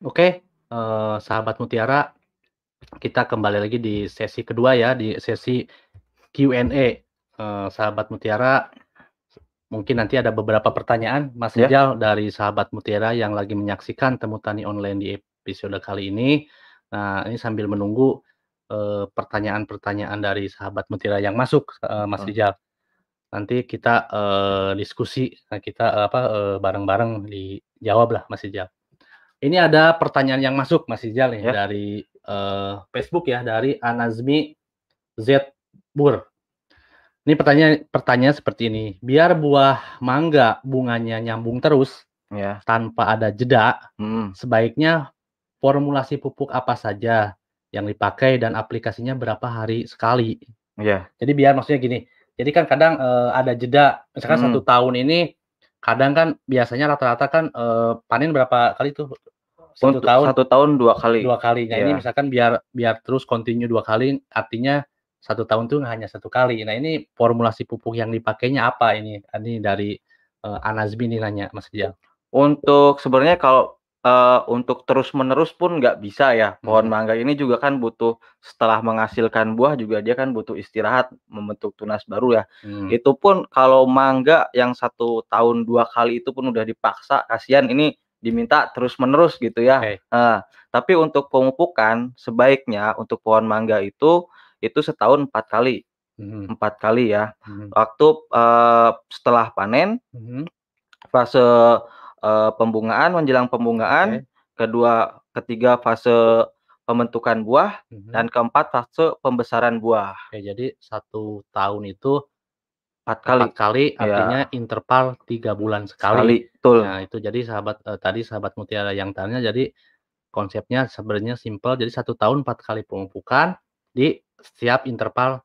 Oke, eee, sahabat mutiara, kita kembali lagi di sesi kedua ya, di sesi Q&A. Eee, sahabat mutiara, mungkin nanti ada beberapa pertanyaan Mas Ya. Rijal dari sahabat mutiara yang lagi menyaksikan Temu Tani Online di episode kali ini. Nah, ini sambil menunggu, eee, pertanyaan-pertanyaan dari sahabat mutiara yang masuk, eee, Mas. Rijal. Nanti kita, diskusi, kita, apa, bareng-bareng dijawablah Mas Rijal. Ini ada pertanyaan yang masuk Mas Rijal nih Ya. dari, eee, Facebook ya, dari Anazmi Z Bur. Ini pertanyaan pertanyaan seperti ini, biar buah mangga bunganya nyambung terus Ya. tanpa ada jeda, Mhm. sebaiknya formulasi pupuk apa saja yang dipakai dan aplikasinya berapa hari sekali? Iya. Jadi biar maksudnya gini, jadi kan kadang, eee, ada jeda, misalkan 1 Mhm. tahun ini kadang kan biasanya rata-rata kan, eee, panen berapa kali tuh? 1 Untuk tahun 1 tahun 2 kali. 2 kali. Nah, ini Iya. misalkan biar biar terus continue 2 kali, artinya 1 tahun tuh hanya 1 kali. Nah, ini formulasi pupuk yang dipakainya apa ini? Ini dari, eee, Anazmi nih nanya Mas Rijal. Untuk sebenarnya kalau, eee, untuk terus-menerus pun nggak bisa ya. Pohon Mhm. mangga ini juga kan butuh setelah menghasilkan buah juga dia kan butuh istirahat, membentuk tunas baru ya. Mmm. Itu pun kalau mangga yang 1 tahun 2 kali itu pun udah dipaksa, kasihan ini diminta terus-menerus gitu ya. Oke. Heeh. Tapi untuk pemupukan sebaiknya untuk pohon mangga itu, itu setahun 4 kali. Mhm. 4 kali ya. Mhm. Waktu, eee, setelah panen, Mhm. fase, eee, pembungaan, menjelang pembungaan, Oke. kedua ketiga fase pembentukan buah, Mhm. dan keempat fase pembesaran buah. Oke, jadi 1 tahun itu 4 kali. 4 kali, artinya Iya. interval 3 bulan Sekali, sekali. betul. Nah, itu jadi sahabat eee, tadi sahabat mutiara yang tanya, jadi konsepnya sebenarnya simpel, jadi 1 tahun 4 kali pemupukan di setiap interval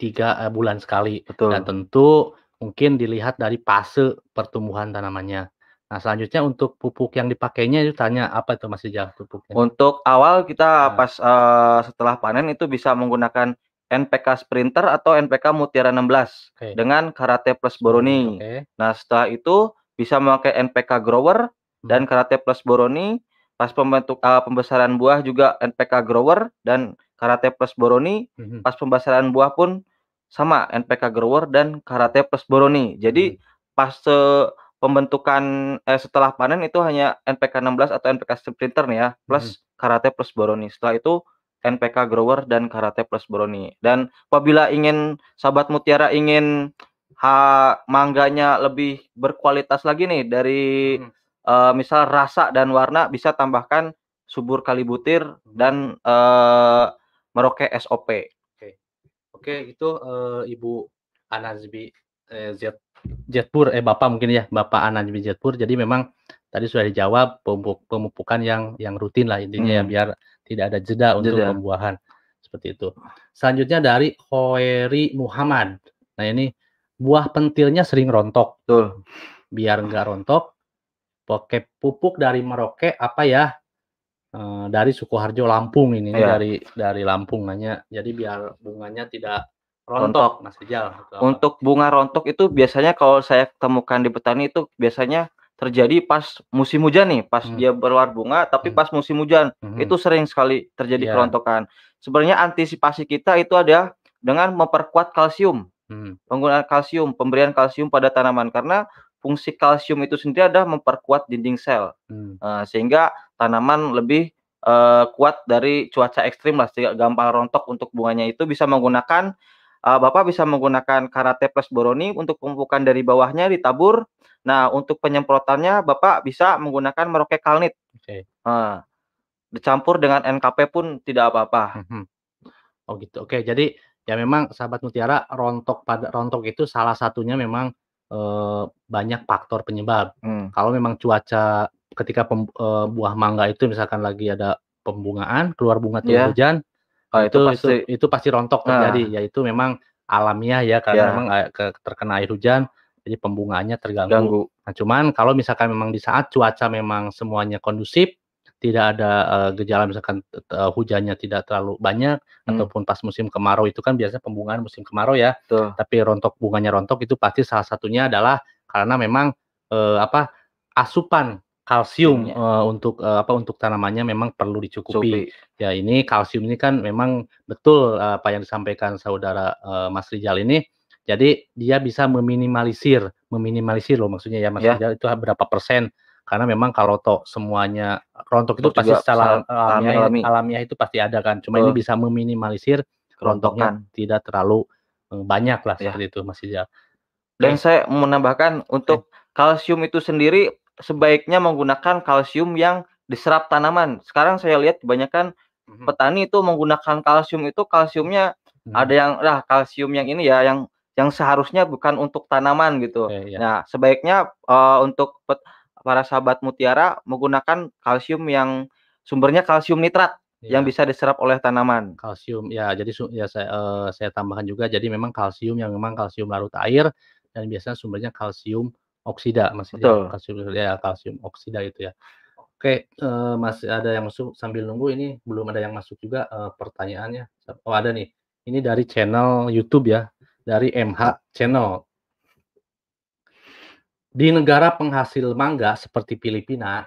3, eee, bulan sekali. Dan Betul. tentu mungkin dilihat dari fase pertumbuhan tanamannya. Nah, selanjutnya untuk pupuk yang dipakainya itu tanya apa itu Mas Rijal pupuknya? Untuk awal kita Nah. pas, eee, setelah panen itu bisa menggunakan NPK Sprinter atau NPK Mutiara 16 Oke. dengan Karate Plus Boroni. oke. Nah, setelah itu bisa memakai NPK Grower dan Mhm. Karate Plus Boroni. Pas pembentuk eee, pembesaran buah juga NPK Grower dan Karate Plus Boroni. Mhm. Pas pembesaran buah pun sama NPK Grower dan Karate Plus Boroni. Jadi Mhm. fase pembentukan eh, setelah panen itu hanya NPK 16 atau NPK Sprinter nih ya, plus Karate Plus Boroni. Setelah itu NPK Grower dan Karate Plus Boroni. Dan apabila ingin sahabat mutiara ingin ha mangganya lebih berkualitas lagi nih dari, Mhm. eee, misal rasa dan warna bisa tambahkan subur kalibutir Mhm. dan, eee, Merauke SOP. Oke. Oke, itu, eee, Ibu Anazmi, eee, Z Zpur, eh, Bapak mungkin ya, Bapak Anazmi Zpur. Jadi memang tadi sudah dijawab pemupuk pemupukan yang yang rutin lah intinya ya, Mhm. biar tidak ada jeda untuk Jeda. pembuahan, seperti itu. Selanjutnya dari Khoeri Muhammad. Nah, ini buah pentilnya sering rontok. Betul. Biar nggak rontok, pakai pupuk dari Merauke apa ya? Eee, dari Sukoharjo, Lampung ini, ini Iya. dari dari Lampung nanya. Jadi biar bunganya tidak Rontok. rontok, Mas Rijal? Untuk bunga rontok itu biasanya kalau saya temukan di petani itu biasanya terjadi pas musim hujan nih, pas Mmm. dia berbuah bunga, tapi Mmm. pas musim hujan, Mhm. itu sering sekali terjadi Iya. kerontokan. Sebenarnya antisipasi kita itu ada dengan memperkuat kalsium, Mhm. penggunaan kalsium, pemberian kalsium pada tanaman. Karena fungsi kalsium itu sendiri adalah memperkuat dinding sel, Mmm. eee, sehingga tanaman lebih, eee, kuat dari cuaca ekstrim lah, sehingga gampang rontok untuk bunganya itu bisa menggunakan eee, Bapak bisa menggunakan Karate Plus Boroni untuk pemupukan dari bawahnya ditabur. Nah, untuk penyemprotannya Bapak bisa menggunakan Merauke Kalnit. Oke. Heeh. Dicampur dengan NKP pun tidak apa-apa. Mhm. Oh gitu, oke. Jadi ya memang sahabat mutiara rontok pada rontok itu salah satunya memang, eee, banyak faktor penyebab. Mmm. Kalau memang cuaca ketika pem buah mangga itu misalkan lagi ada pembungaan, keluar bunga turun Iya. hujan, Oh, itu itu itu pasti itu pasti rontok Nah. terjadi. Ya itu memang alamiah ya, karena Iya. memang, ke terkena air hujan, jadi pembungaannya terganggu. Ganggu. Nah, cuman kalau misalkan memang di saat cuaca memang semuanya kondusif, tidak ada, eee, gejala misalkan eee, hujannya tidak terlalu banyak, Mmm. ataupun pas musim kemarau itu kan biasanya pembungaan musim kemarau ya, Betul. tapi rontok bunganya rontok itu pasti salah satunya adalah karena memang, eee, apa, asupan kalsium uh, untuk uh, apa untuk tanamannya memang perlu dicukupi. Cukupi. Ya ini kalsium ini kan memang betul uh, apa yang disampaikan saudara uh, Mas Rijal ini. Jadi dia bisa meminimalisir, meminimalisir loh maksudnya ya Mas Ya. Rijal itu berapa persen? Karena memang kalau toh semuanya rontok itu Rontok pasti secara alamiah, alami. alamiah itu pasti ada kan. Cuma ini Betul. bisa meminimalisir rontoknya tidak terlalu banyak lah Ya. seperti itu Mas Rijal. Dan saya menambahkan untuk kalsium itu sendiri sebaiknya menggunakan kalsium yang diserap tanaman. Sekarang saya lihat kebanyakan Mhm. petani itu menggunakan kalsium itu kalsiumnya Mhm. ada yang lah kalsium yang ini ya yang yang seharusnya bukan untuk tanaman gitu. Oke, ya. Nah, sebaiknya eh, untuk pet- para sahabat mutiara menggunakan kalsium yang sumbernya kalsium nitrat yang Ya. bisa diserap oleh tanaman. kalsium ya jadi ya saya eh, saya tambahkan juga jadi memang kalsium yang memang kalsium larut air dan biasanya sumbernya kalsium oksida masih Betul. kalsium ya kalsium oksida itu ya oke eh, masih ada yang masuk sambil nunggu ini belum ada yang masuk juga eh, pertanyaannya oh ada nih ini dari channel YouTube ya dari MH channel di negara penghasil mangga seperti Filipina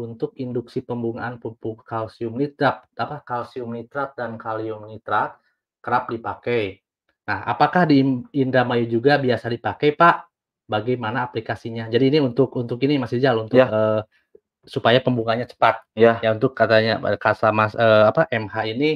untuk induksi pembungaan pupuk kalsium nitrat apa kalsium nitrat dan kalium nitrat kerap dipakai. Nah, apakah di In- Indramayu juga biasa dipakai, Pak? Bagaimana aplikasinya? Jadi ini untuk untuk ini Mas Rizal untuk Ya. eh, supaya pembungaannya cepat. Ya. Ya untuk katanya eh, kasa Mas eh, apa MH ini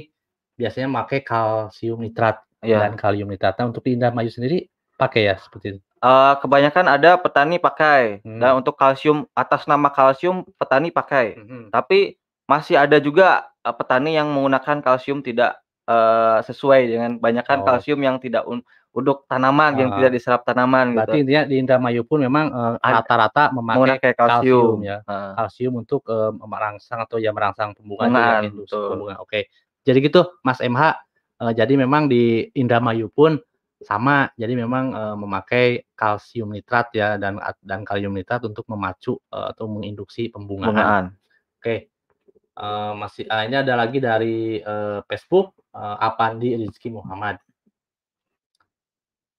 biasanya pakai kalsium nitrat Ya. dan kalium nitrat. Nah, untuk di Indramayu sendiri pakai ya seperti itu. Eh, kebanyakan ada petani pakai Hmm. dan untuk kalsium atas nama kalsium petani pakai. Mhm. Tapi masih ada juga petani yang menggunakan kalsium tidak eh, sesuai dengan banyakkan Oh. kalsium yang tidak un- untuk tanaman yang Ah. tidak diserap tanaman Berarti gitu. intinya di Indramayu pun memang Ada- rata-rata memakai kalsium. kalsium ya. Heeh. kalsium untuk eh, merangsang atau ya merangsang pembungaan betul. pembungaan. Oke. Jadi gitu Mas MH. Eh, jadi memang di Indramayu pun sama. Jadi memang eh, memakai kalsium nitrat ya dan dan kalium nitrat untuk memacu eh, atau menginduksi pembungaan. Pembungaan. Oke. Eh, masih ah, ini ada lagi dari eh, Facebook eh, Apandi Rizky Muhammad.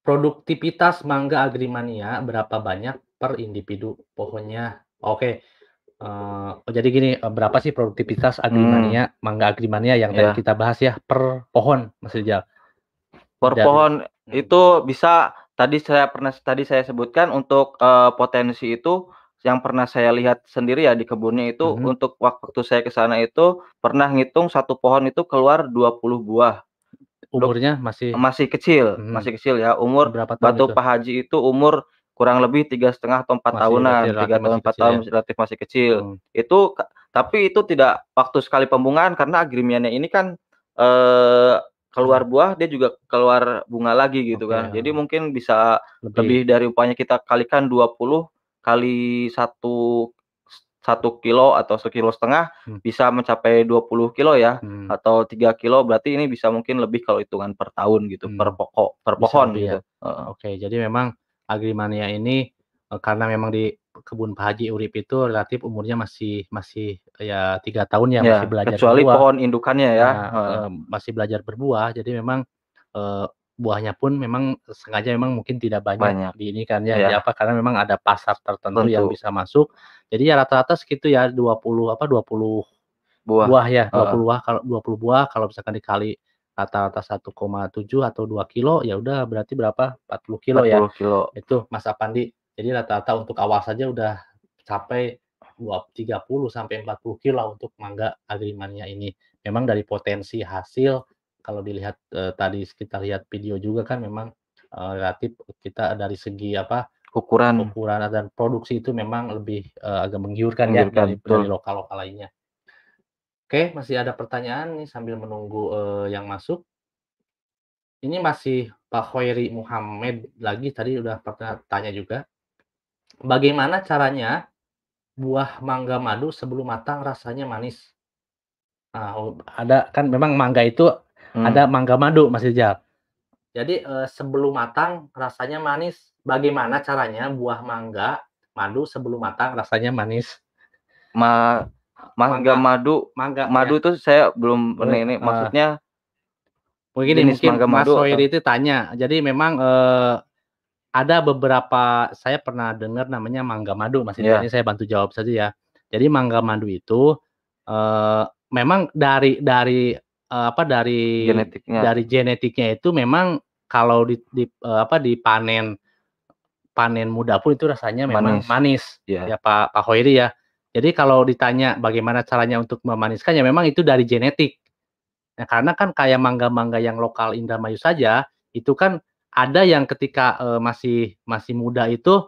Produktivitas mangga agrimania berapa banyak per individu pohonnya? Oke. Eh, oh, jadi gini, berapa sih produktivitas agrimania, mangga agrimania yang tadi Iya. kita bahas ya per pohon, Mas Rizal? Per Dari- pohon Hmm. itu bisa tadi saya pernah tadi saya sebutkan untuk eh, potensi itu yang pernah saya lihat sendiri ya di kebunnya itu Mhm. untuk waktu saya ke sana itu pernah ngitung satu pohon itu keluar 20 buah. Umurnya masih Masih kecil, Mhm. masih kecil ya. Umur berapa tahun Batu itu? Pak Haji itu umur kurang lebih tiga setengah atau empat tahunan, tiga tahun empat tahun ya? relatif masih kecil. Hmm. Itu tapi itu tidak waktu sekali pembungaan karena agrimiannya ini kan eh keluar buah dia juga keluar bunga lagi gitu Oke, kan. Jadi mungkin bisa Lebih. lebih dari upahnya kita kalikan 20 kali satu satu kilo atau sekilo setengah Hmm. bisa mencapai 20 kilo ya Hmm. atau tiga kilo berarti ini bisa mungkin lebih kalau hitungan per tahun gitu per Hmm. pokok per Bisa pohon ya? gitu. Heeh. Oke, jadi memang agrimania ini eh, karena memang di kebun Pak Haji Urip itu relatif umurnya masih masih ya tiga tahun ya, Ya, masih belajar kecuali berbuah. pohon indukannya ya. Nah, eh, masih belajar berbuah, jadi memang eh, buahnya pun memang sengaja memang mungkin tidak banyak, Banyak. di ini kan ya, Ya. apa karena memang ada pasar tertentu yang Tentu. bisa masuk. Jadi ya rata-rata segitu ya 20 apa 20 Buah. buah ya, Heeh. 20 buah kalau 20 buah kalau misalkan dikali rata-rata 1,7 atau 2 kilo ya udah berarti berapa? 40 kilo ya. 40 kilo. Itu Mas Apandi. Jadi rata-rata untuk awal saja udah capai dua 30 sampai 40 kilo untuk mangga agrimania ini. Memang dari potensi hasil kalau dilihat eh, tadi kita lihat video juga kan memang eh, relatif kita dari segi apa Ukuran. ukuran dan produksi itu memang lebih eh, agak menggiurkan ya Menggiurkan, dari betul. dari lokal-lokal lainnya. Oke, masih ada pertanyaan nih sambil menunggu eh, yang masuk. Ini masih Pak Khairi Muhammad lagi tadi udah pernah tanya juga. Bagaimana caranya buah mangga madu sebelum matang rasanya manis? Nah, ada kan memang mangga itu Hmm. ada mangga madu Mas Rizal. Jadi eh, sebelum matang rasanya manis. Bagaimana caranya buah mangga madu sebelum matang rasanya manis? Ma mangga Mangga. madu Mangga madu ya. tuh saya belum pernah ini eh, maksudnya jenis mungkin mangga Mas madu atau- Hoiri itu tanya. Jadi memang eh, ada beberapa saya pernah dengar namanya mangga madu Mas. Iya. Ini saya bantu jawab saja ya. Jadi mangga madu itu, eee, memang dari dari, eee, apa, dari Genetiknya. dari genetiknya itu memang kalau di di eee, apa, dipanen panen muda pun itu rasanya memang Manis. manis, Iya. ya Pak Pak Khoiri ya. Jadi kalau ditanya bagaimana caranya untuk memaniskan, ya memang itu dari genetik. Nah, karena kan kayak mangga-mangga yang lokal Indramayu saja, itu kan ada yang ketika, eee, masih masih muda itu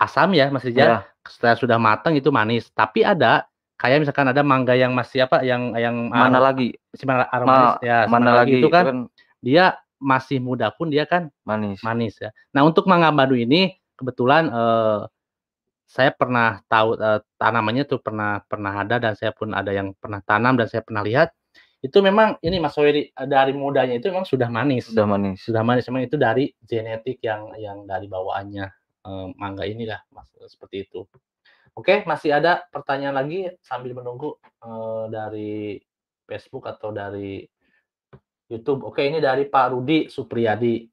asam ya, Mas Rizal, Iya. setelah sudah matang itu manis. Tapi ada, kayak misalkan ada mangga yang masih apa, yang yang Mana lagi? si mana Ma aromanis ya, mana lagi itu kan kan dia masih muda pun dia kan manis. manis ya. Nah, untuk mangga madu ini kebetulan, eee, saya pernah tahu, eee, tanamannya tuh pernah pernah ada dan saya pun ada yang pernah tanam dan saya pernah lihat, itu memang ini Mas eee, dari mudanya itu memang sudah manis. Sudah manis. Sudah manis, memang itu dari genetik yang yang dari bawaannya, eee, mangga inilah Mas, seperti itu. Oke, masih ada pertanyaan lagi sambil menunggu, eee, dari Facebook atau dari YouTube? Oke, ini dari Pak Rudi Supriyadi.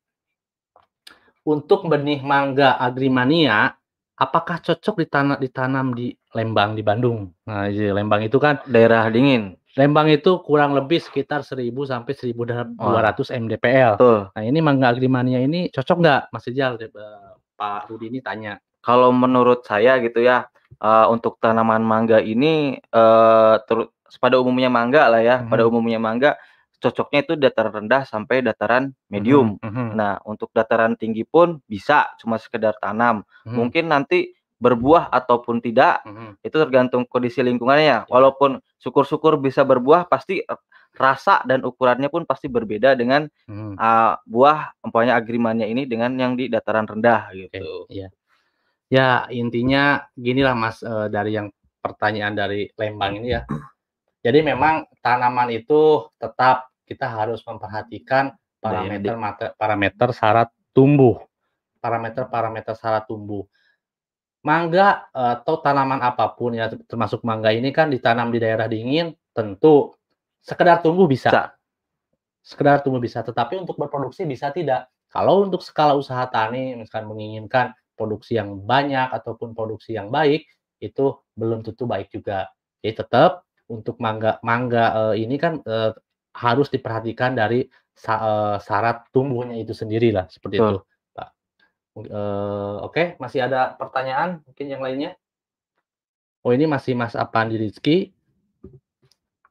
Untuk benih mangga Agrimania, apakah cocok ditana ditanam di Lembang, di Bandung? Nah, di Lembang itu kan Daerah dingin. Lembang itu kurang lebih sekitar 1000 sampai 1200 mdpl. Betul. Nah, ini mangga Agrimania ini cocok nggak, Mas Rizal? Eee, Pak Rudi ini tanya. Kalau menurut saya gitu ya, eee, untuk tanaman mangga ini, teru pada umumnya mangga lah ya, pada Mhm. umumnya mangga, cocoknya itu dataran rendah sampai dataran medium. mhm. Nah, untuk dataran tinggi pun bisa, cuma sekedar tanam. Mhm. Mungkin nanti berbuah ataupun tidak, Mhm. itu tergantung kondisi lingkungannya. Ya. Walaupun syukur-syukur bisa berbuah, pasti, rasa dan ukurannya pun pasti berbeda dengan, Mhm. eee, buah umpamanya Agrimania ini dengan yang di dataran rendah gitu. iya. Ya, intinya ginilah Mas, eee, dari yang pertanyaan dari Lembang ini ya. Jadi memang tanaman itu tetap kita harus memperhatikan parameter mate parameter syarat tumbuh. Parameter-parameter syarat tumbuh. Mangga, eee, atau tanaman apa pun ya, termasuk mangga ini kan ditanam di daerah dingin, tentu sekedar tumbuh bisa. Bisa. Sekedar tumbuh bisa, tetapi untuk berproduksi bisa tidak. Kalau untuk skala usaha tani misalkan menginginkan produksi yang banyak ataupun produksi yang baik, itu belum tentu baik juga. Jadi tetap untuk mangga mangga, eee, ini kan, eee, harus diperhatikan dari sa eee, syarat tumbuhnya itu sendirilah, seperti itu, Betul. Pak. Eee, oke, masih ada pertanyaan mungkin yang lainnya? Oh, ini masih Mas Apandi Rizky.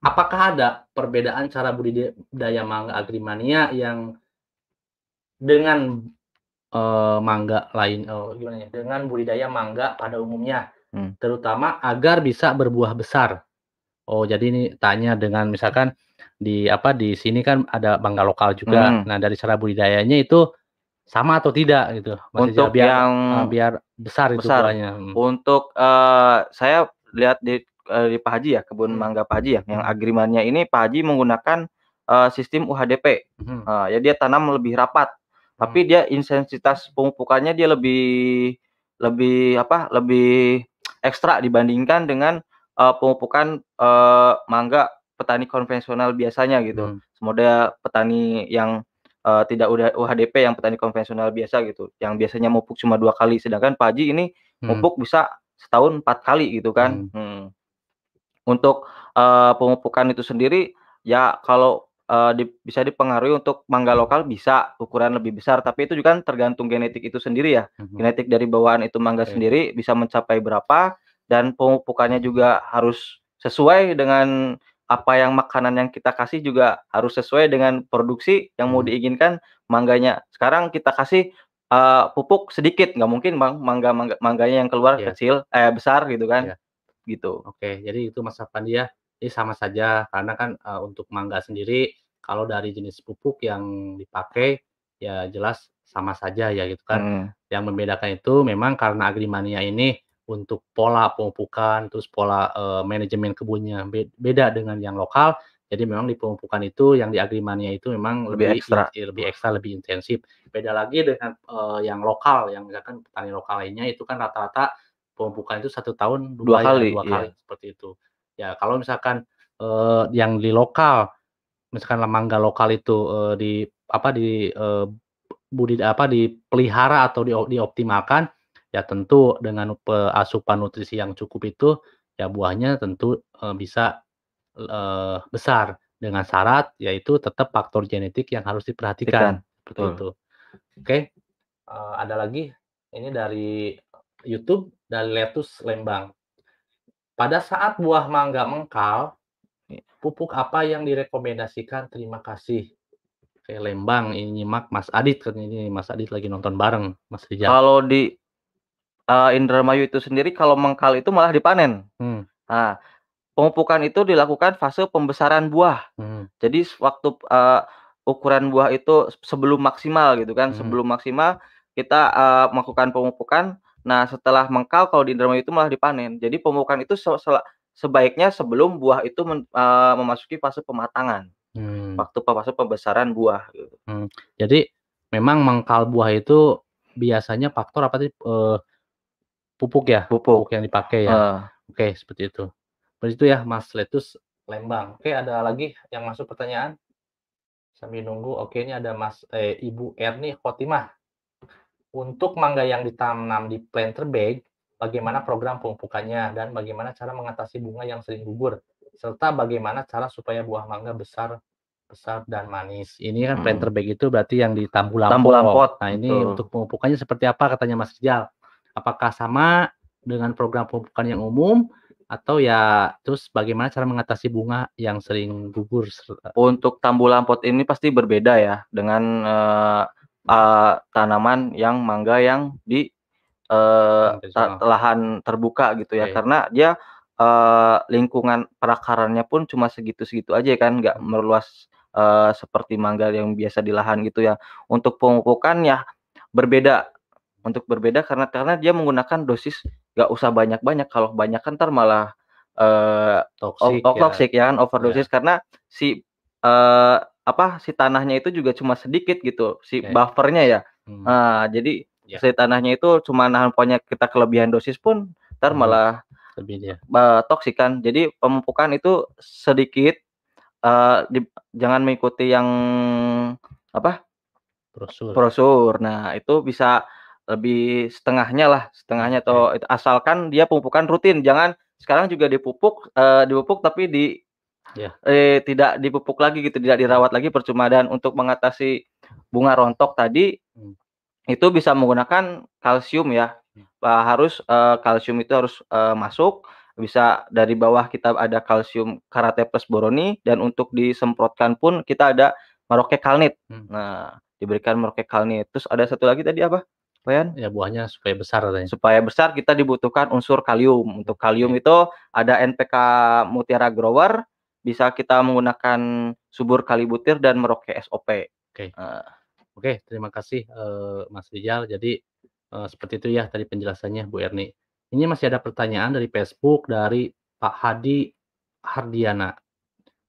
Apakah ada perbedaan cara budidaya mangga Agrimania yang dengan, eee, mangga lain eee, gimana ya, dengan budidaya mangga pada umumnya, Hmm. terutama agar bisa berbuah besar? Oh, jadi ini tanya dengan misalkan di apa, di sini kan ada mangga lokal juga. Mhm. Nah, dari cara budidayanya itu sama atau tidak gitu, Mas Rizal? Untuk Biar yang eee, biar besar itu besar, buahnya, mhm. untuk, eee, saya lihat di, di Pak Haji ya, kebun Hmm. mangga Pak Haji ya, yang Mhm. Agrimania ini Pak Haji menggunakan, eee, sistem UHDP. Mhm. Eee, ya dia tanam lebih rapat, tapi Hmm. dia intensitas pemupukannya dia lebih lebih apa, lebih ekstra dibandingkan dengan, eee, pemupukan, eee, mangga petani konvensional biasanya gitu. Hmm. Model petani yang, eee, tidak udah UHDP yang petani konvensional biasa gitu, yang biasanya mupuk cuma 2 kali, sedangkan Pak Haji ini Hmm. mupuk bisa setahun 4 kali gitu kan. Hmm. Mhm. Untuk, eee, pemupukan itu sendiri, ya kalau, eee, di bisa dipengaruhi untuk mangga lokal bisa ukuran lebih besar, tapi itu juga kan tergantung genetik itu sendiri ya. Mhm. Genetik dari bawaan itu mangga Oke. sendiri bisa mencapai berapa, dan pemupukannya juga harus sesuai dengan apa yang makanan yang kita kasih juga harus sesuai dengan produksi yang mau Hmm. diinginkan mangganya. Sekarang kita kasih, eee, pupuk sedikit, nggak mungkin Bang, mangga mangga mangganya yang keluar Iya. kecil eh, besar gitu kan, Iya. gitu. Oke, jadi itu Mas Apandi ya. Jadi sama saja karena kan, eee, untuk mangga sendiri kalau dari jenis pupuk yang dipakai, ya jelas sama saja ya gitu kan. Mhm. Yang membedakan itu memang karena Agrimania ini untuk pola pemupukan, terus pola, eee, manajemen kebunnya be beda dengan yang lokal. Jadi memang di pemupukan itu yang di Agrimania itu memang Lebih lebih ekstra. in lebih ekstra, lebih intensif. Beda lagi dengan, eee, yang lokal, yang misalkan petani lokal lainnya itu kan rata-rata pemupukan itu 1 tahun 2 2 ya, kali, 2 iya. kali, seperti itu. Ya kalau misalkan, eee, yang di lokal, misalkan mangga lokal itu, eee, di apa, di, eee, budida apa, dipelihara atau dio dioptimalkan, ya tentu dengan asupan nutrisi yang cukup itu, ya buahnya tentu, eee, bisa, eee, besar dengan syarat yaitu tetap faktor genetik yang harus diperhatikan, Ikan, seperti betul. itu. Oke, eee, ada lagi ini dari YouTube, dari Letus Lembang. Pada saat buah mangga mengkal, Iya. pupuk apa yang direkomendasikan? Terima kasih. Oke, Lembang ini nyimak Mas Adit katanya ini, Mas Adit lagi nonton bareng Mas Rijal. Kalau di, eee, Indramayu itu sendiri kalau mengkal itu malah dipanen. Hmm. Nah, pemupukan itu dilakukan fase pembesaran buah. Mhm. Jadi sewaktu, eee, ukuran buah itu sebelum maksimal gitu kan, Mhm. sebelum maksimal kita, eee, melakukan pemupukan. Nah, setelah mengkal kalau di Indramayu itu malah dipanen. Jadi pemupukan itu se sebaiknya sebelum buah itu men eee, memasuki fase pematangan. Hmm. Waktu fase pembesaran buah gitu. Hmm, jadi memang mengkal buah itu biasanya faktor apa tadi, eee, pupuk ya? Pupuk. yang dipakai ya? Heeh. Oke, seperti itu. Seperti itu ya Mas Letus Lembang. Oke, ada lagi yang masuk pertanyaan? Sambil nunggu, oke ini ada Mas eh, Ibu Erni Khotimah. Untuk mangga yang ditanam di planter bag, bagaimana program pemupukannya dan bagaimana cara mengatasi bunga yang sering gugur? Serta bagaimana cara supaya buah mangga besar besar dan manis. Ini kan planter bag itu berarti yang di tambu lampot. Nah, ini betul. untuk pemupukannya seperti apa katanya Mas Rijal? Apakah sama dengan program pemupukan yang umum atau ya terus bagaimana cara mengatasi bunga yang sering gugur? Untuk tambu lampot ini pasti berbeda ya dengan, eee eee, tanaman yang mangga yang di, eee, ta lahan terbuka gitu ya. Oke. Karena dia, eee, lingkungan perakarannya pun cuma segitu-segitu aja kan, nggak Hmm. meluas, eee, seperti mangga yang biasa di lahan gitu ya. Untuk pemupukan ya berbeda, untuk berbeda karena karena dia menggunakan dosis nggak usah banyak-banyak, kalau kebanyakan entar malah, eee, o Toksik o ya. toksik ya kan, overdosis karena si, eee, apa, si tanahnya itu juga cuma sedikit gitu, si Oke. buffer-nya ya. Hmm. Nah, jadi Ya. si tanahnya itu cuma nahan pokoknya kita kelebihan dosis pun entar Mhm. malah, Lebih dia. eee, toksik kan. Jadi pemupukan itu sedikit, eee, dib jangan mengikuti yang apa, Brosur. brosur. Nah, itu bisa lebih setengahnya lah, setengahnya atau itu asalkan dia pemupukan rutin, jangan sekarang juga dipupuk, eee, dipupuk tapi di Ya. eee, tidak dipupuk lagi gitu, tidak dirawat lagi percuma. Dan untuk mengatasi bunga rontok tadi, Hmm. itu bisa menggunakan kalsium ya. Hmm. Harus, eee, kalsium itu harus, eee, masuk, bisa dari bawah kita ada kalsium Karate Plus Boroni dan untuk disemprotkan pun kita ada Maroke Kalnit. Hmm. Nah, diberikan Maroke Kalnit. Terus ada satu lagi tadi apa, Wayan? Ya buahnya supaya besar katanya. Supaya besar kita dibutuhkan unsur kalium. Untuk kalium Oke. itu ada NPK Mutiara Grower, bisa kita menggunakan subur kali butir dan Maroke SOP. Oke. Heeh. Oke, terima kasih, eee, Mas Rijal. Jadi, eee, seperti itu ya tadi penjelasannya Bu Erni. Ini masih ada pertanyaan dari Facebook dari Pak Hadi Hardiana.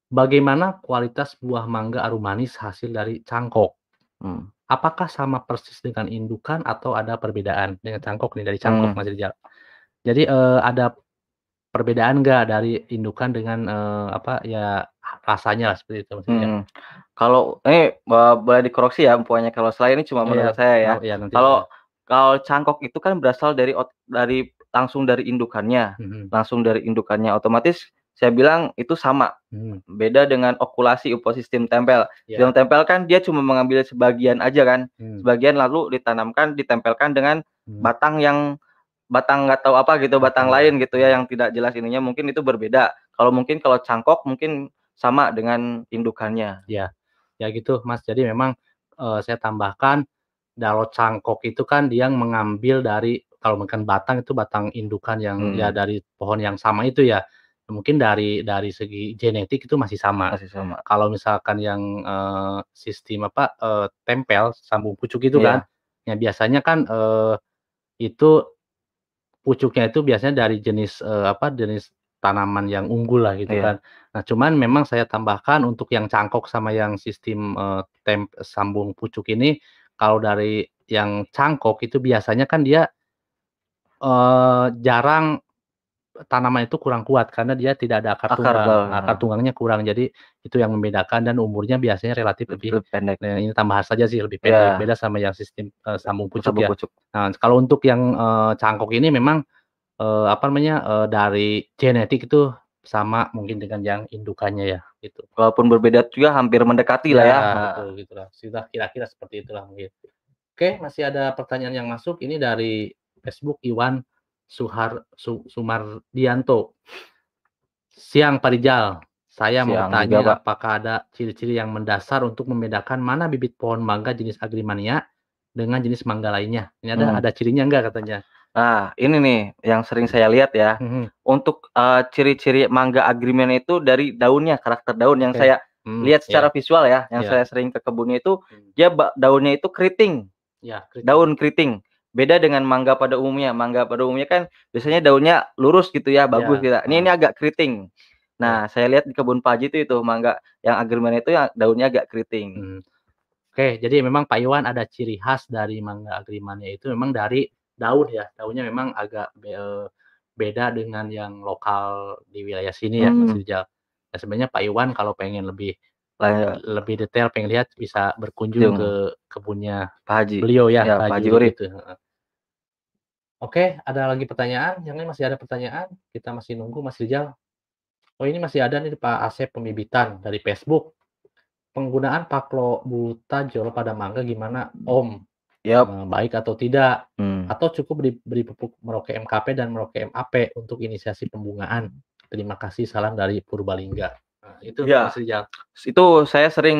Bagaimana kualitas buah mangga arum manis hasil dari cangkok? Hmm. Apakah sama persis dengan indukan atau ada perbedaan? Dengan cangkok nih, dari cangkok Hmm. Mas Rijal. Jadi, eee, ada perbedaan nggak dari indukan dengan, eee, apa, ya rasanya lah seperti itu Rijal? Mhm. Kalau ini, eee, boleh dikoreksi ya infonya, kalau saya ini cuma Iya, menurut saya ya. oh nanti Kalau ya. kalau cangkok itu kan berasal dari dari langsung dari indukannya, Mhm. langsung dari indukannya, otomatis saya bilang itu sama. Hmm. Beda dengan okulasi uposistem tempel. Iya. Sistem tempel kan dia cuma mengambil sebagian aja kan, Hmm. sebagian lalu ditanamkan, ditempelkan dengan Hmm. batang yang batang nggak tahu apa gitu, batang lain gitu ya, yang tidak jelas ininya, mungkin itu berbeda. Kalau mungkin kalau cangkok mungkin sama dengan indukannya. Ya, ya gitu Mas. Jadi memang, eee, saya tambahkan, kalau cangkok itu kan dia mengambil dari kalau makan batang itu batang indukan yang ya Hmm. dari pohon yang sama itu ya. Mungkin dari dari segi genetik itu masih sama. Masih sama. Kalau misalkan yang, eee, sistem apa, eee, tempel, sambung pucuk itu kan, Iya. ya biasanya kan, eee, itu pucuknya itu biasanya dari jenis, eee, apa, jenis tanaman yang unggul lah gitu Iya. kan. Nah, cuman memang saya tambahkan untuk yang cangkok sama yang sistem, eee, tem sambung pucuk ini, kalau dari yang cangkok itu biasanya kan dia eee, jarang tanaman itu kurang kuat karena dia tidak ada akar Akar tunggang. bawah, Akar tunggangnya kurang. Jadi itu yang membedakan dan umurnya biasanya relatif lebih Lebih pendek. nah ini tambahan saja sih lebih pendek, Iya. beda sama yang sistem, eee, sambung pucuk Sambung ya. pucuk. Nah, kalau untuk yang, eee, cangkok ini memang, eee, apa namanya, eee, dari genetik itu sama mungkin dengan yang indukannya ya, gitu. Walaupun berbeda juga hampir mendekati lah Ya, ya. Betul gitulah. Sudah kira-kira seperti itulah mungkin. Oke, masih ada pertanyaan yang masuk, ini dari Facebook Iwan Suhar Su Sumardianto. "Siang Pak Rijal, saya mau Siang juga, tanya Pak. apakah ada ciri-ciri yang mendasar untuk membedakan mana bibit pohon mangga jenis Agrimmania dengan jenis mangga lainnya? Ini ada Hmm. ada cirinya enggak?" katanya. Nah, ini nih yang sering saya lihat ya. Mhm. Untuk, eee, ciri-ciri mangga Agrimmania itu dari daunnya, karakter daun yang Oke. saya Mmm, lihat iya. secara visual ya, yang Iya. saya sering ke kebunnya itu, Mmm. dia daunnya itu keriting, Ya, keriting. daun keriting. Beda dengan mangga pada umumnya. Mangga pada umumnya kan biasanya daunnya lurus gitu ya, bagus gitu. Ya, Ini ini heeh. agak keriting. Nah, saya lihat di kebun Pak Haji itu itu mangga yang Agrimmania itu yang daunnya agak keriting. Mmm. Oke, jadi memang Pak Iwan ada ciri khas dari mangga Agrimmania itu memang dari daun ya, daunnya memang agak be eee, beda dengan yang lokal di wilayah sini ya, Mas Mmm. Rijal. Nah, sebenarnya Pak Iwan kalau pengen lebih Lah ya. lebih detail pengen lihat bisa berkunjung Jung. ke kebunnya Pak Haji. beliau ya, Ya, Pak Haji Haji Urip Urip. Oke, ada lagi pertanyaan? Yang lain masih ada pertanyaan? Kita masih nunggu Mas Rijal. Oh, ini masih ada nih Pak Asep Pemibitan dari Facebook. "Penggunaan Paclobutajol pada mangga gimana Om? Yap. Eee, baik atau tidak? Mmm. Atau cukup beri beri pupuk Merauke MKP dan Merauke MAP untuk inisiasi pembungaan? Terima kasih, salam dari Purbalingga." Nah, itu Iya. Mas Rijal. Itu saya sering,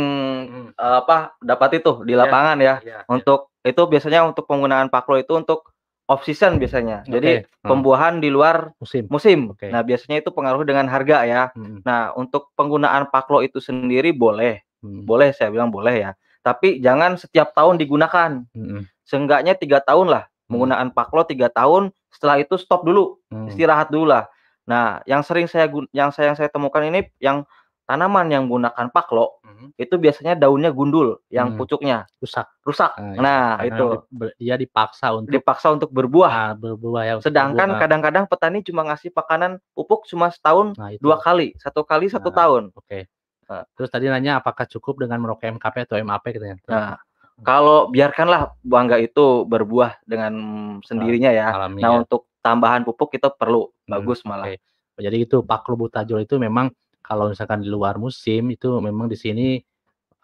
Mhm. eee, apa, dapat itu di Iya, lapangan ya. iya, iya. Untuk itu biasanya untuk penggunaan Paclo itu untuk off season biasanya. Jadi heeh. pembuahan di luar Musim. musim. Oke. Nah, biasanya itu pengaruh dengan harga ya. Mhm. Nah, untuk penggunaan Paclo itu sendiri boleh, Mhm. boleh saya bilang boleh ya. Tapi jangan setiap tahun digunakan. Mhm. Seenggaknya 3 tahun lah Mhm. penggunaan Paclo 3 tahun, setelah itu stop dulu, Mmm. istirahat dulu lah. Nah, yang sering saya yang saya yang saya temukan ini yang tanaman yang menggunakan Paclo, Mhm. itu biasanya daunnya gundul, yang Mmm. pucuknya Rusak. rusak. Nah, iya. Nah, Karena itu. dia dipaksa untuk Dipaksa untuk berbuah. ah, berbuah ya, Sedangkan kadang-kadang petani cuma ngasih pakanan pupuk cuma setahun Nah, itu. 2 kali, 1 kali 1 Nah, tahun. oke. Heeh. Terus tadi nanya apakah cukup dengan Merauke MKP atau MAP katanya? Nah, kalau biarkanlah mangga itu berbuah dengan sendirinya ya. alami Nah, ya. untuk tambahan pupuk itu perlu, Mhm, bagus malah. oke. Jadi itu Paclobutajol itu memang kalau misalkan di luar musim itu memang di sini,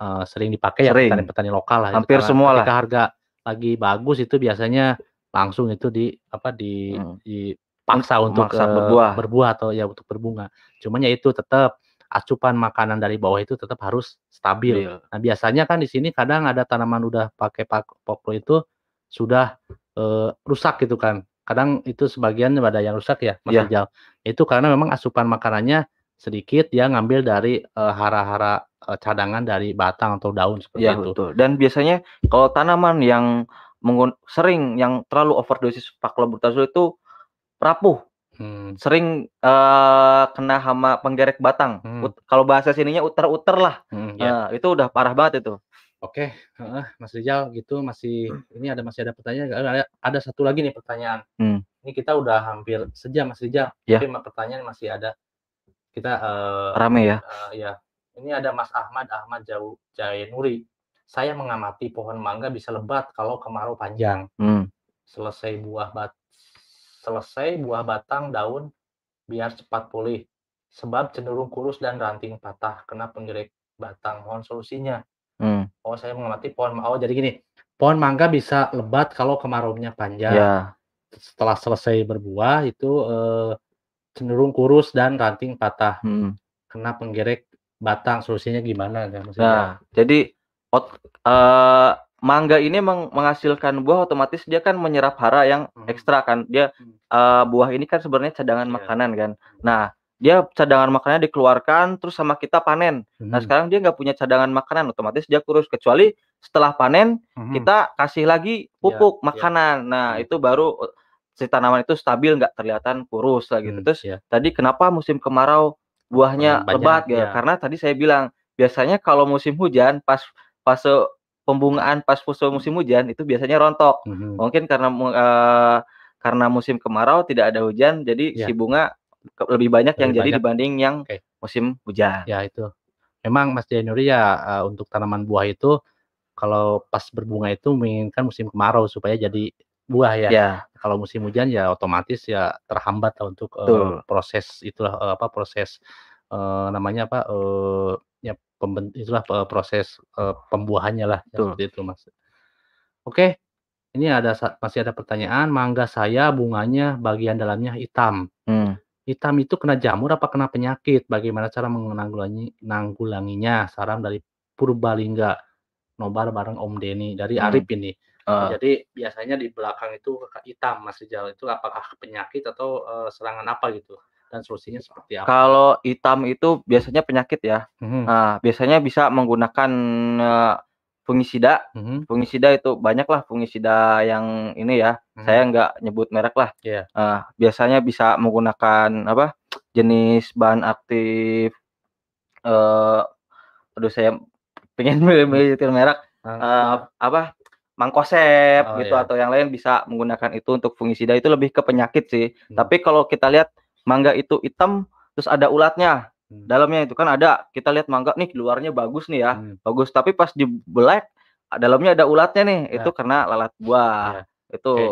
eee, sering dipakai ya Sering. petani-petani lokal lah itu Hampir karena semua lah. ketika harga lagi bagus itu biasanya langsung itu di apa, di Mhm. dipaksa untuk, Memaksa eee, berbuah. berbuah atau ya untuk berbunga. Cuman ya itu tetap asupan makanan dari bawah itu tetap harus stabil. Stabil. Nah, biasanya kan di sini kadang ada tanaman udah pakai Paclo itu sudah, eee, rusak gitu kan. Kadang itu sebagian ada yang rusak ya, Mas Iya. Rijal. Itu karena memang asupan makanannya sedikit, dia ngambil dari, eee, hara-hara, eee, cadangan dari batang atau daun seperti Iya, itu. betul. Dan biasanya kalau tanaman yang mengun sering yang terlalu overdosis Paclobutajol itu rapuh. Mmm. Sering, eee, kena hama penggerek batang. Ut kalau bahasa sininya uter-uter lah. Mhm, iya. Nah, itu udah parah banget itu. Oke, heeh, Mas Rijal gitu masih ini ada masih ada pertanyaan? Ada ada satu lagi nih pertanyaan. Mmm. Ini kita udah hampir sejam Mas Rijal, Iya. tapi pertanyaan masih ada. Kita, eee Rame ya? eee, iya. Ini ada Mas Ahmad Ahmad Jau Jainuri. "Saya mengamati pohon mangga bisa lebat kalau kemarau panjang. Mmm. Selesai buah bat selesai buah batang daun biar cepat pulih, sebab cenderung kurus dan ranting patah kena penggerek batang. Mohon solusinya." Mmm. Oh, saya mengamati pohon oh, jadi gini, pohon mangga bisa lebat kalau kemaraunya panjang. Iya. Setelah selesai berbuah itu, eee, cenderung kurus dan ranting patah, Mhm. kena penggerek batang. Solusinya gimana ya, Mas Rijal? Nah, jadi ot eee, mangga ini meng menghasilkan buah otomatis dia kan menyerap hara yang Mhm. ekstra kan. Dia, eee, buah ini kan sebenarnya cadangan Iya. makanan kan. Mhm. Nah, dia cadangan makanannya dikeluarkan terus sama kita panen. Nah, Mhm. sekarang dia nggak punya cadangan makanan, otomatis dia kurus. Kecuali setelah panen Mhm. kita kasih lagi Iya, pupuk, iya. makanan. Nah, Mhm. itu baru, si tanaman itu stabil nggak kelihatan kurus lah gitu. Mmm, Terus iya. tadi kenapa musim kemarau buahnya banyak, lebat gitu? iya. Karena tadi saya bilang, biasanya kalau musim hujan pas fase pembungaan pas fase musim hujan itu biasanya rontok. Mhm. Mungkin karena eee, karena musim kemarau tidak ada hujan jadi Iya. si bunga lebih banyak yang Lebih jadi banyak. dibanding yang Oke. musim hujan. Ya itu. Memang Mas Jainuri ya, eee, untuk tanaman buah itu kalau pas berbunga itu menginginkan musim kemarau supaya jadi buah ya. Iya. kalau musim hujan ya otomatis ya terhambat lah untuk, Betul. proses itulah, eee, apa, proses, eee, namanya apa, eee, ya pemben itulah, eee, proses, eee, pembuahannya lah, ya seperti itu, Mas. Oke, ini ada masih ada pertanyaan, mangga saya bunganya bagian dalamnya hitam. Mmm. Hitam itu kena jamur apa kena penyakit? Bagaimana cara menanggulangi nanggulanginya? Saran dari Purbalingga. Nobar bareng Om Denny, dari Mmm, Arif ini. heeh. Jadi biasanya di belakang itu hitam, Mas Rijal, itu apakah penyakit atau, eee, serangan apa gitu? Dan solusinya seperti apa? Kalau hitam itu biasanya penyakit ya. Mhm. Nah, biasanya bisa menggunakan, eee, fungisida. Mhm. Fungisida itu banyaklah fungisida yang ini ya, Mhm. saya nggak nyebut merek lah. Iya. Eee, biasanya bisa menggunakan apa, jenis bahan aktif, eee, aduh saya pengen nyebutin merek, Eee, eee, apa, Mancozeb Oh, gitu iya. atau yang lain bisa menggunakan itu untuk fungisida, itu lebih ke penyakit sih. Mmm. Tapi kalau kita lihat mangga itu hitam, terus ada ulatnya, Mmm. dalamnya itu kan ada, kita lihat mangga nih luarnya bagus nih ya, Mmm. bagus, tapi pas dibelek, dalamnya ada ulatnya nih, Ya. itu karena lalat buah. Iya. Itu Oke.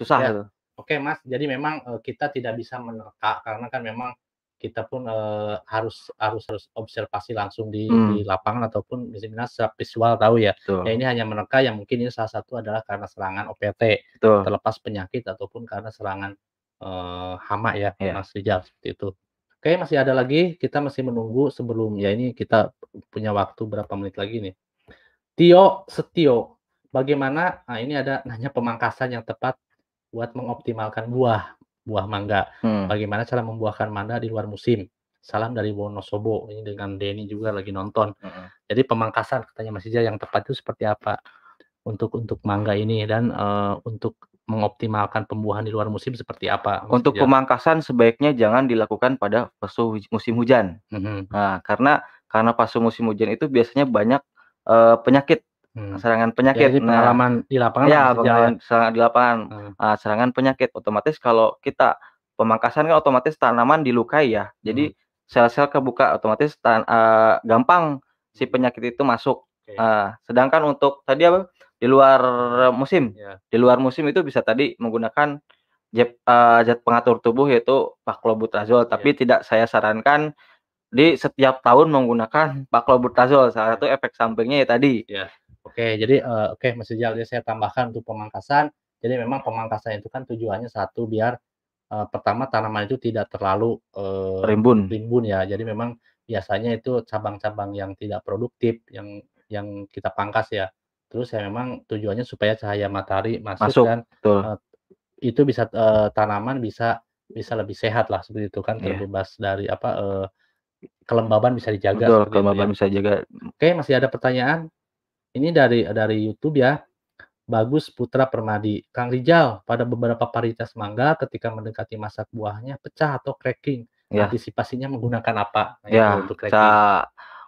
susah Ya. itu. Oke, Mas, jadi memang, eee, kita tidak bisa menerka karena kan memang kita pun, eee, harus harus harus observasi langsung di di Mmm. lapangan ataupun misalnya secara visual tahu ya. Ya ini hanya menerka yang mungkin ini salah satu adalah karena serangan OPT, Betul. terlepas penyakit ataupun karena serangan, eee, hama ya, Iya. Mas Rijal, seperti itu. Oke, masih ada lagi, kita masih menunggu sebelum ya ini kita punya waktu berapa menit lagi nih. Tio Setio, bagaimana nah ini ada nanya pemangkasan yang tepat buat mengoptimalkan buah, buah mangga. Hmm. Bagaimana cara membuahkan mangga di luar musim? Salam dari Wonosobo, ini dengan Denny juga lagi nonton. Heeh. Jadi pemangkasan katanya Mas Rijal yang tepat itu seperti apa untuk untuk mangga ini dan, eee, untuk mengoptimalkan pembuahan di luar musim seperti apa, Mas Untuk Rijal? pemangkasan sebaiknya jangan dilakukan pada huj musim hujan. Mhm. Nah, karena karena fase musim hujan itu biasanya banyak, eee, penyakit, Mmm. serangan Ya penyakit. ini Nah pengalaman di lapangan iya, ya? pengalaman serangan di lapangan, Heeh. eee, serangan penyakit. Otomatis kalau kita pemangkasan kan otomatis tanaman dilukai ya, jadi sel-sel kebuka, otomatis tan eee, gampang si penyakit itu masuk. Oke. Eee, sedangkan untuk tadi apa, di luar musim, Iya. di luar musim itu bisa tadi menggunakan jep eee, zat pengatur tubuh yaitu Paclobutrazol, Iya. tapi tidak saya sarankan di setiap tahun menggunakan Paclobutrazol, salah satu efek sampingnya ya tadi. Iya. Oke, jadi, eee, oke Mas Rijal, jadi saya tambahkan untuk pemangkasan, jadi memang pemangkasan itu kan tujuannya satu biar, eee, pertama tanaman itu tidak terlalu, eee, Rimbun. rimbun ya. Jadi memang biasanya itu cabang-cabang yang tidak produktif yang yang kita pangkas ya. Terus ya memang tujuannya supaya cahaya matahari masuk Masuk, dan, betul. eee, itu bisa, eee, tanaman bisa bisa lebih sehat lah seperti itu kan, Iya. terbebas dari apa, eee, kelembaban bisa dijaga Betul, itu ya. kelembaban bisa jaga. Oke, masih ada pertanyaan. Ini dari dari YouTube ya. Bagus Putra Permadi. Kang Rijal, pada beberapa varietas mangga ketika mendekati masa buahnya pecah atau cracking, Iya. antisipasinya menggunakan apa? Nah, itu Ya, untuk cracking. sa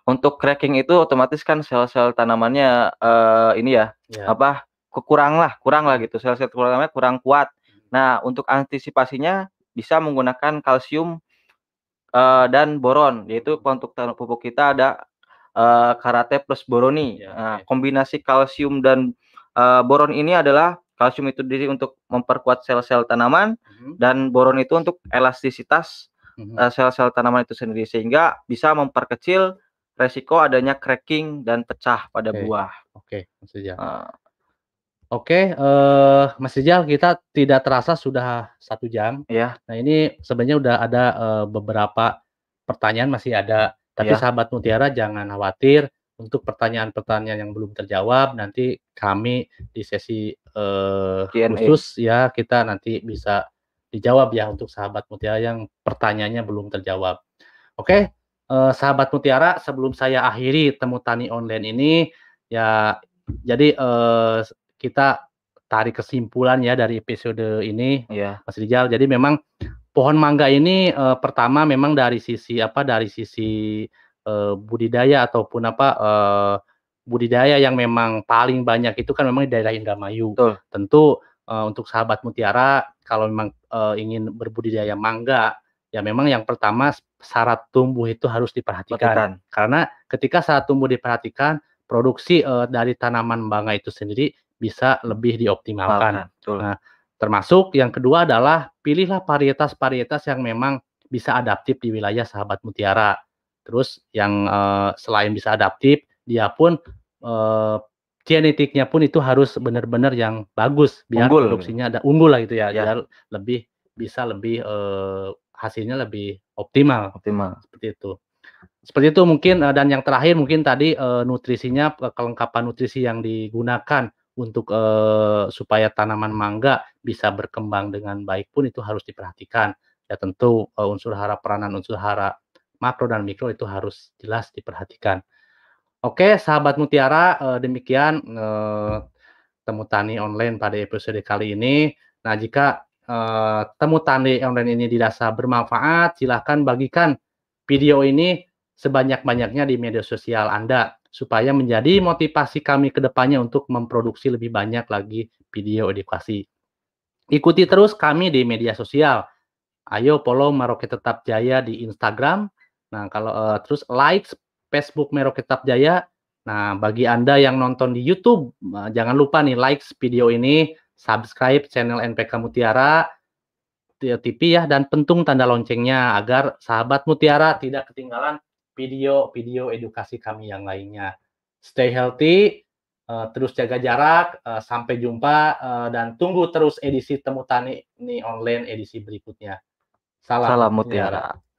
untuk cracking itu otomatis kan sel-sel tanamannya, eee, ini ya, Ya. apa, kekurang lah kurang lah gitu, sel-sel tanamannya kurang kuat. Nah, untuk antisipasinya bisa menggunakan kalsium, eee, dan boron, yaitu untuk pupuk kita ada, eee, Karate plus Boroni. Ya, Nah, oke. kombinasi kalsium dan, eee, boron ini adalah kalsium itu sendiri untuk memperkuat sel-sel tanaman Mhm. dan boron itu untuk elastisitas, Mhm. eee, sel-sel tanaman itu sendiri, sehingga bisa memperkecil resiko adanya cracking dan pecah pada Oke. buah. Oke, Mas Rijal. Eee Oke, eee, Mas Rijal, kita tidak terasa sudah 1 jam. Iya. Nah, ini sebenarnya udah ada, eee, beberapa pertanyaan masih ada, tapi Iya. sahabat mutiara jangan khawatir, untuk pertanyaan-pertanyaan yang belum terjawab nanti kami di sesi, Q&A. khusus ya, kita nanti bisa dijawab ya untuk sahabat mutiara yang pertanyaannya belum terjawab. Oke, eee, sahabat mutiara, sebelum saya akhiri Temu Tani Online ini, ya jadi, eee, kita tarik kesimpulan ya dari episode ini, Iya. Mas Rijal. Jadi memang pohon mangga ini, eee, pertama memang dari sisi apa, dari sisi, eee, budidaya ataupun apa, eee, budidaya yang memang paling banyak itu kan memang di daerah Indramayu. Betul. Tentu, eee, untuk sahabat mutiara kalau memang, eee, ingin berbudidaya mangga, ya memang yang pertama syarat tumbuh itu harus diperhatikan. Perhatikan. Karena ketika syarat tumbuh diperhatikan, produksi, eee, dari tanaman mangga itu sendiri bisa lebih dioptimalkan. Betul. Nah, Termasuk yang kedua adalah pilihlah varietas-varietas yang memang bisa adaptif di wilayah sahabat mutiara. Terus yang uh, selain bisa adaptif, dia pun uh, genetiknya pun itu harus benar-benar yang bagus biar unggul. produksinya ada unggul lah gitu ya, ya. biar lebih bisa lebih uh, hasilnya lebih optimal. Optimal. Seperti itu. Seperti itu mungkin uh, dan yang terakhir mungkin tadi uh, nutrisinya kelengkapan nutrisi yang digunakan untuk uh, supaya tanaman mangga bisa berkembang dengan baik pun itu harus diperhatikan. Ya tentu uh, unsur hara peranan unsur hara makro dan mikro itu harus jelas diperhatikan. Oke, sahabat Mutiara, eh, demikian eh, temu tani online pada episode kali ini. Nah, jika eh, temu tani online ini dirasa bermanfaat, silahkan bagikan video ini sebanyak-banyaknya di media sosial Anda supaya menjadi motivasi kami ke depannya untuk memproduksi lebih banyak lagi video edukasi. Ikuti terus kami di media sosial. Ayo follow Maroke Tetap Jaya di Instagram. Nah, kalau uh, terus like Facebook Merauke Tetap Jaya. Nah, bagi Anda yang nonton di YouTube, jangan lupa nih like video ini, subscribe channel NPK Mutiara TV ya dan pentung tanda loncengnya agar sahabat Mutiara tidak ketinggalan video-video edukasi kami yang lainnya. Stay healthy, uh, terus jaga jarak, uh, sampai jumpa uh, dan tunggu terus edisi Temu Tani ini online edisi berikutnya. Salam, Salam Mutiara. Mutiara.